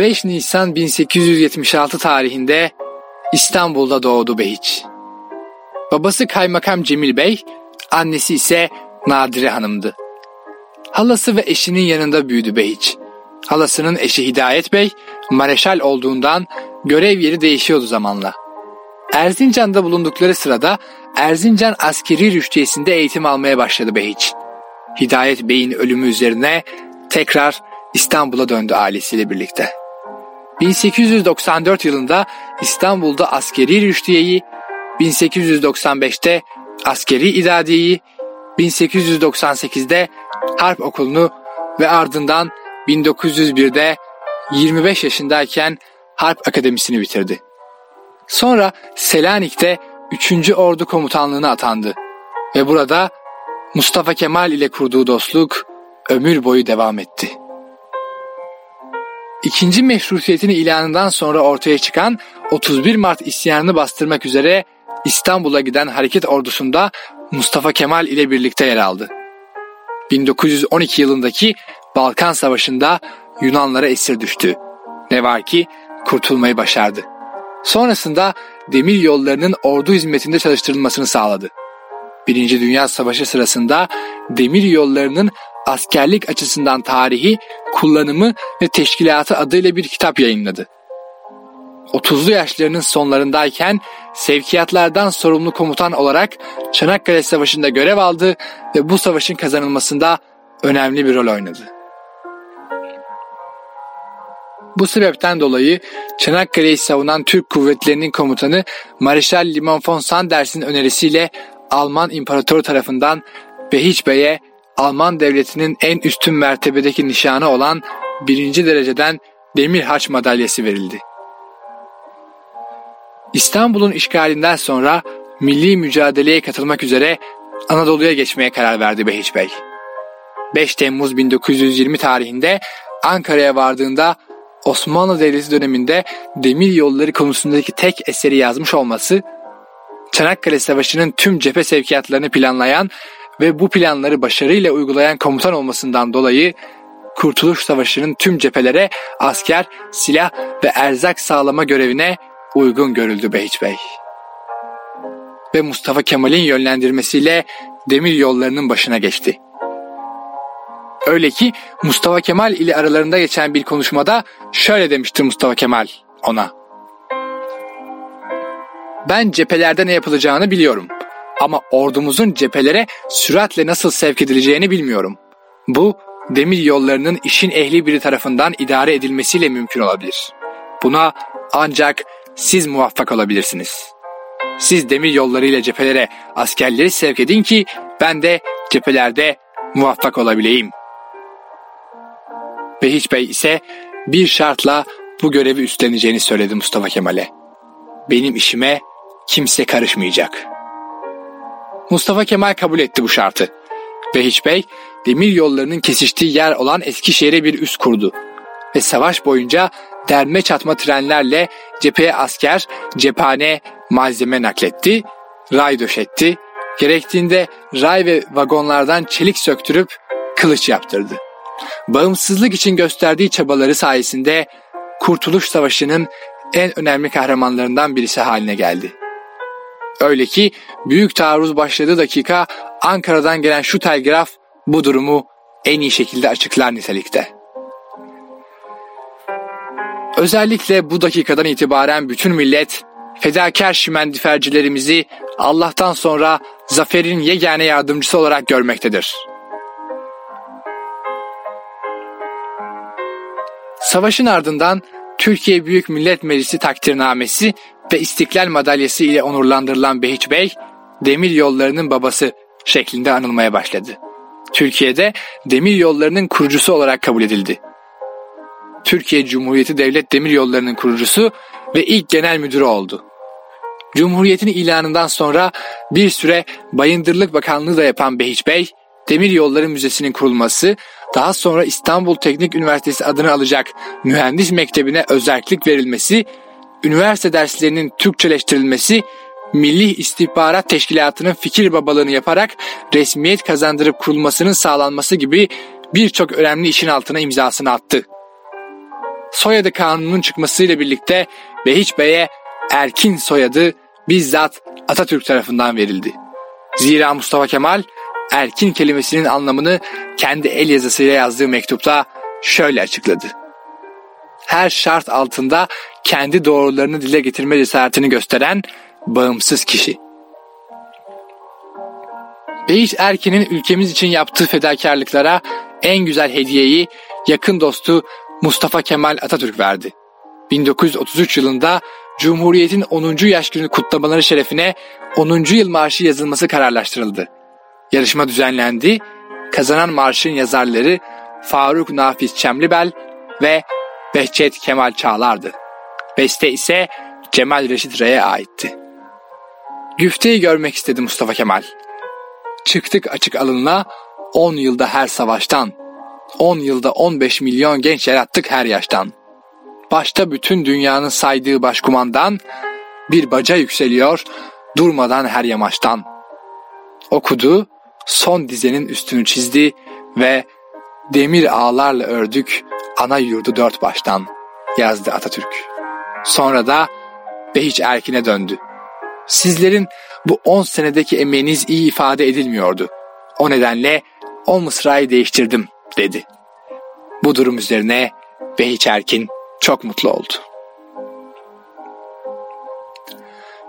5 Nisan 1876 tarihinde İstanbul'da doğdu Behiç. Babası Kaymakam Cemil Bey, annesi ise Nadire Hanım'dı. Halası ve eşinin yanında büyüdü Behiç. Halasının eşi Hidayet Bey, mareşal olduğundan görev yeri değişiyordu zamanla. Erzincan'da bulundukları sırada Erzincan askeri rüştiyesinde eğitim almaya başladı Behiç. Hidayet Bey'in ölümü üzerine tekrar İstanbul'a döndü ailesiyle birlikte. 1894 yılında İstanbul'da askeri rüştiyeyi, 1895'te askeri idadiyeyi, 1898'de harp okulunu ve ardından 1901'de 25 yaşındayken harp akademisini bitirdi. Sonra Selanik'te 3. Ordu Komutanlığı'na atandı ve burada Mustafa Kemal ile kurduğu dostluk ömür boyu devam etti. İkinci meşrutiyetin ilanından sonra ortaya çıkan 31 Mart isyanını bastırmak üzere İstanbul'a giden hareket ordusunda Mustafa Kemal ile birlikte yer aldı. 1912 yılındaki Balkan Savaşı'nda Yunanlara esir düştü. Ne var ki kurtulmayı başardı. Sonrasında demir yollarının ordu hizmetinde çalıştırılmasını sağladı. Birinci Dünya Savaşı sırasında demir yollarının askerlik açısından tarihi, kullanımı ve teşkilatı adıyla bir kitap yayınladı. 30'lu yaşlarının sonlarındayken sevkiyatlardan sorumlu komutan olarak Çanakkale Savaşı'nda görev aldı ve bu savaşın kazanılmasında önemli bir rol oynadı. Bu sebepten dolayı Çanakkale'yi savunan Türk kuvvetlerinin komutanı Mareşal Limon von Sanders'in önerisiyle Alman İmparatoru tarafından Behiç Bey'e Alman devletinin en üstün mertebedeki nişanı olan birinci dereceden Demir Haç madalyası verildi. İstanbul'un işgalinden sonra milli mücadeleye katılmak üzere Anadolu'ya geçmeye karar verdi Behiç Bey. 5 Temmuz 1920 tarihinde Ankara'ya vardığında Osmanlı Devleti döneminde demir yolları konusundaki tek eseri yazmış olması, Çanakkale Savaşı'nın tüm cephe sevkiyatlarını planlayan ve bu planları başarıyla uygulayan komutan olmasından dolayı Kurtuluş Savaşı'nın tüm cephelere asker, silah ve erzak sağlama görevine uygun görüldü Behiç Bey. Ve Mustafa Kemal'in yönlendirmesiyle demir yollarının başına geçti. Öyle ki Mustafa Kemal ile aralarında geçen bir konuşmada şöyle demiştir Mustafa Kemal ona. Ben cephelerde ne yapılacağını biliyorum. Ama ordumuzun cephelere süratle nasıl sevk edileceğini bilmiyorum. Bu demir yollarının işin ehli biri tarafından idare edilmesiyle mümkün olabilir. Buna ancak siz muvaffak olabilirsiniz. Siz demir yollarıyla cephelere askerleri sevk edin ki ben de cephelerde muvaffak olabileyim. Behiç Bey ise bir şartla bu görevi üstleneceğini söyledi Mustafa Kemal'e. Benim işime kimse karışmayacak. Mustafa Kemal kabul etti bu şartı. Behiç Bey demir yollarının kesiştiği yer olan Eskişehir'e bir üs kurdu. Ve savaş boyunca derme çatma trenlerle cepheye asker, cephane, malzeme nakletti, ray döşetti, gerektiğinde ray ve vagonlardan çelik söktürüp kılıç yaptırdı. Bağımsızlık için gösterdiği çabaları sayesinde Kurtuluş Savaşı'nın en önemli kahramanlarından birisi haline geldi. Öyle ki büyük taarruz başladığı dakika Ankara'dan gelen şu telgraf bu durumu en iyi şekilde açıklar nitelikte. Özellikle bu dakikadan itibaren bütün millet fedakar şimendifercilerimizi Allah'tan sonra zaferin yegane yardımcısı olarak görmektedir. Savaşın ardından Türkiye Büyük Millet Meclisi takdirnamesi ve İstiklal Madalyası ile onurlandırılan Behiç Bey, demir yollarının babası şeklinde anılmaya başladı. Türkiye'de demir yollarının kurucusu olarak kabul edildi. Türkiye Cumhuriyeti Devlet Demir Yolları'nın kurucusu ve ilk genel müdürü oldu. Cumhuriyetin ilanından sonra bir süre Bayındırlık Bakanlığı da yapan Behiç Bey, Demir Yolları Müzesi'nin kurulması, daha sonra İstanbul Teknik Üniversitesi adını alacak Mühendis Mektebi'ne özellik verilmesi, üniversite derslerinin Türkçeleştirilmesi, Milli İstihbarat Teşkilatı'nın fikir babalığını yaparak resmiyet kazandırıp kurulmasının sağlanması gibi birçok önemli işin altına imzasını attı. soyadı kanunun çıkmasıyla birlikte Behiç Bey'e Erkin soyadı bizzat Atatürk tarafından verildi. Zira Mustafa Kemal Erkin kelimesinin anlamını kendi el yazısıyla yazdığı mektupta şöyle açıkladı. Her şart altında kendi doğrularını dile getirme cesaretini gösteren bağımsız kişi. Beyiş Erkin'in ülkemiz için yaptığı fedakarlıklara en güzel hediyeyi yakın dostu Mustafa Kemal Atatürk verdi. 1933 yılında Cumhuriyet'in 10. yaş günü kutlamaları şerefine 10. yıl marşı yazılması kararlaştırıldı. Yarışma düzenlendi, kazanan marşın yazarları Faruk Nafiz Çemlibel ve Behçet Kemal Çağlar'dı. Beste ise Cemal Reşit Rey'e aitti. Güfteyi görmek istedi Mustafa Kemal. Çıktık açık alınla 10 yılda her savaştan, 10 yılda 15 milyon genç yarattık her yaştan. Başta bütün dünyanın saydığı başkumandan bir baca yükseliyor durmadan her yamaçtan. Okudu, son dizenin üstünü çizdi ve demir ağlarla ördük ana yurdu dört baştan yazdı Atatürk. Sonra da Behiç Erkin'e döndü. Sizlerin bu on senedeki emeğiniz iyi ifade edilmiyordu. O nedenle o mısrayı değiştirdim dedi. Bu durum üzerine Behiç Erkin çok mutlu oldu.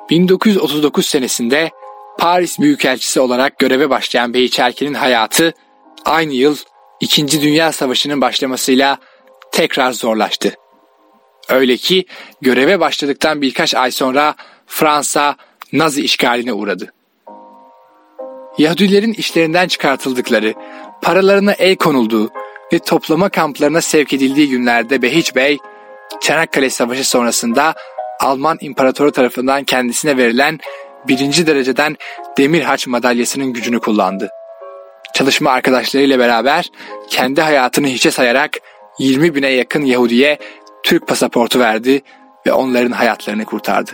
1939 senesinde Paris Büyükelçisi olarak göreve başlayan Behiç Erkin'in hayatı aynı yıl İkinci Dünya Savaşı'nın başlamasıyla tekrar zorlaştı. Öyle ki göreve başladıktan birkaç ay sonra Fransa Nazi işgaline uğradı. Yahudilerin işlerinden çıkartıldıkları, paralarına el konulduğu ve toplama kamplarına sevk edildiği günlerde Behiç Bey, Çanakkale Savaşı sonrasında Alman İmparatoru tarafından kendisine verilen birinci dereceden demir haç madalyasının gücünü kullandı. Çalışma arkadaşlarıyla beraber kendi hayatını hiçe sayarak 20 bine yakın Yahudiye Türk pasaportu verdi ve onların hayatlarını kurtardı.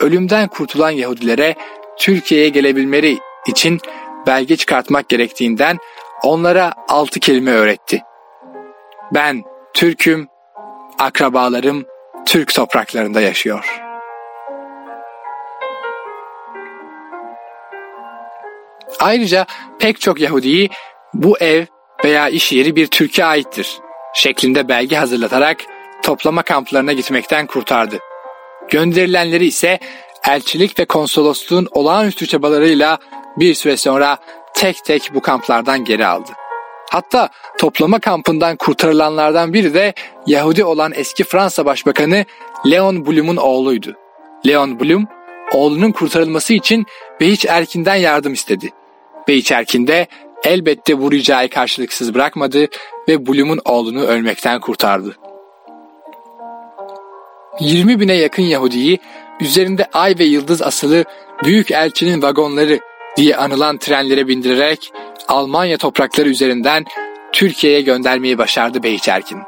Ölümden kurtulan Yahudilere Türkiye'ye gelebilmeleri için belge çıkartmak gerektiğinden onlara altı kelime öğretti. Ben Türk'üm, akrabalarım Türk topraklarında yaşıyor. Ayrıca pek çok Yahudiyi bu ev veya iş yeri bir Türkiye aittir şeklinde belge hazırlatarak toplama kamplarına gitmekten kurtardı. Gönderilenleri ise elçilik ve konsolosluğun olağanüstü çabalarıyla bir süre sonra tek tek bu kamplardan geri aldı. Hatta toplama kampından kurtarılanlardan biri de Yahudi olan eski Fransa Başbakanı Leon Blum'un oğluydu. Leon Blum, oğlunun kurtarılması için Behiç Erkin'den yardım istedi. Behiç Erkin de elbette bu ricayı karşılıksız bırakmadı ve Blum'un oğlunu ölmekten kurtardı. 20 bine yakın Yahudiyi üzerinde ay ve yıldız asılı büyük elçinin vagonları diye anılan trenlere bindirerek Almanya toprakları üzerinden Türkiye'ye göndermeyi başardı Beyçerkin.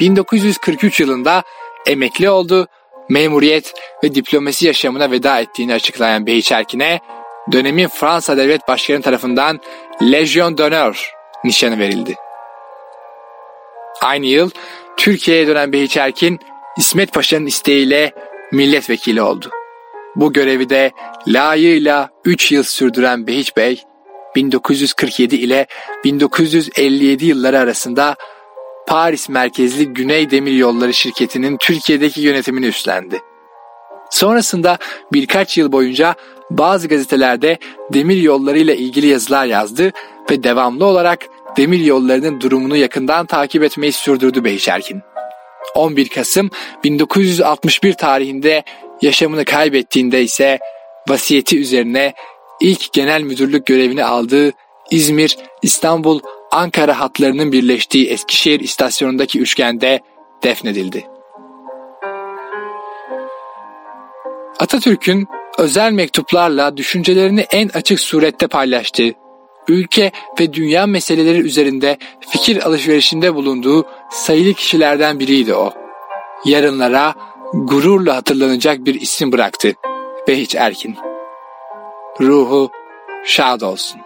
1943 yılında emekli oldu, memuriyet ve diplomasi yaşamına veda ettiğini açıklayan Beyçerkin'e dönemin Fransa Devlet Başkanı tarafından Legion d'Honneur nişanı verildi. Aynı yıl Türkiye'ye dönen Beyçerkin İsmet Paşa'nın isteğiyle milletvekili oldu. Bu görevi de layığıyla 3 yıl sürdüren Behiç Bey, 1947 ile 1957 yılları arasında Paris merkezli Güney Demir Yolları şirketinin Türkiye'deki yönetimini üstlendi. Sonrasında birkaç yıl boyunca bazı gazetelerde demir yolları ile ilgili yazılar yazdı ve devamlı olarak demir yollarının durumunu yakından takip etmeyi sürdürdü Beyşerkin. 11 Kasım 1961 tarihinde yaşamını kaybettiğinde ise vasiyeti üzerine ilk genel müdürlük görevini aldığı İzmir, İstanbul, Ankara hatlarının birleştiği Eskişehir istasyonundaki üçgende defnedildi. Atatürk'ün özel mektuplarla düşüncelerini en açık surette paylaştığı, ülke ve dünya meseleleri üzerinde fikir alışverişinde bulunduğu sayılı kişilerden biriydi o. Yarınlara gururla hatırlanacak bir isim bıraktı. Behiç Erkin. Ruhu şad olsun.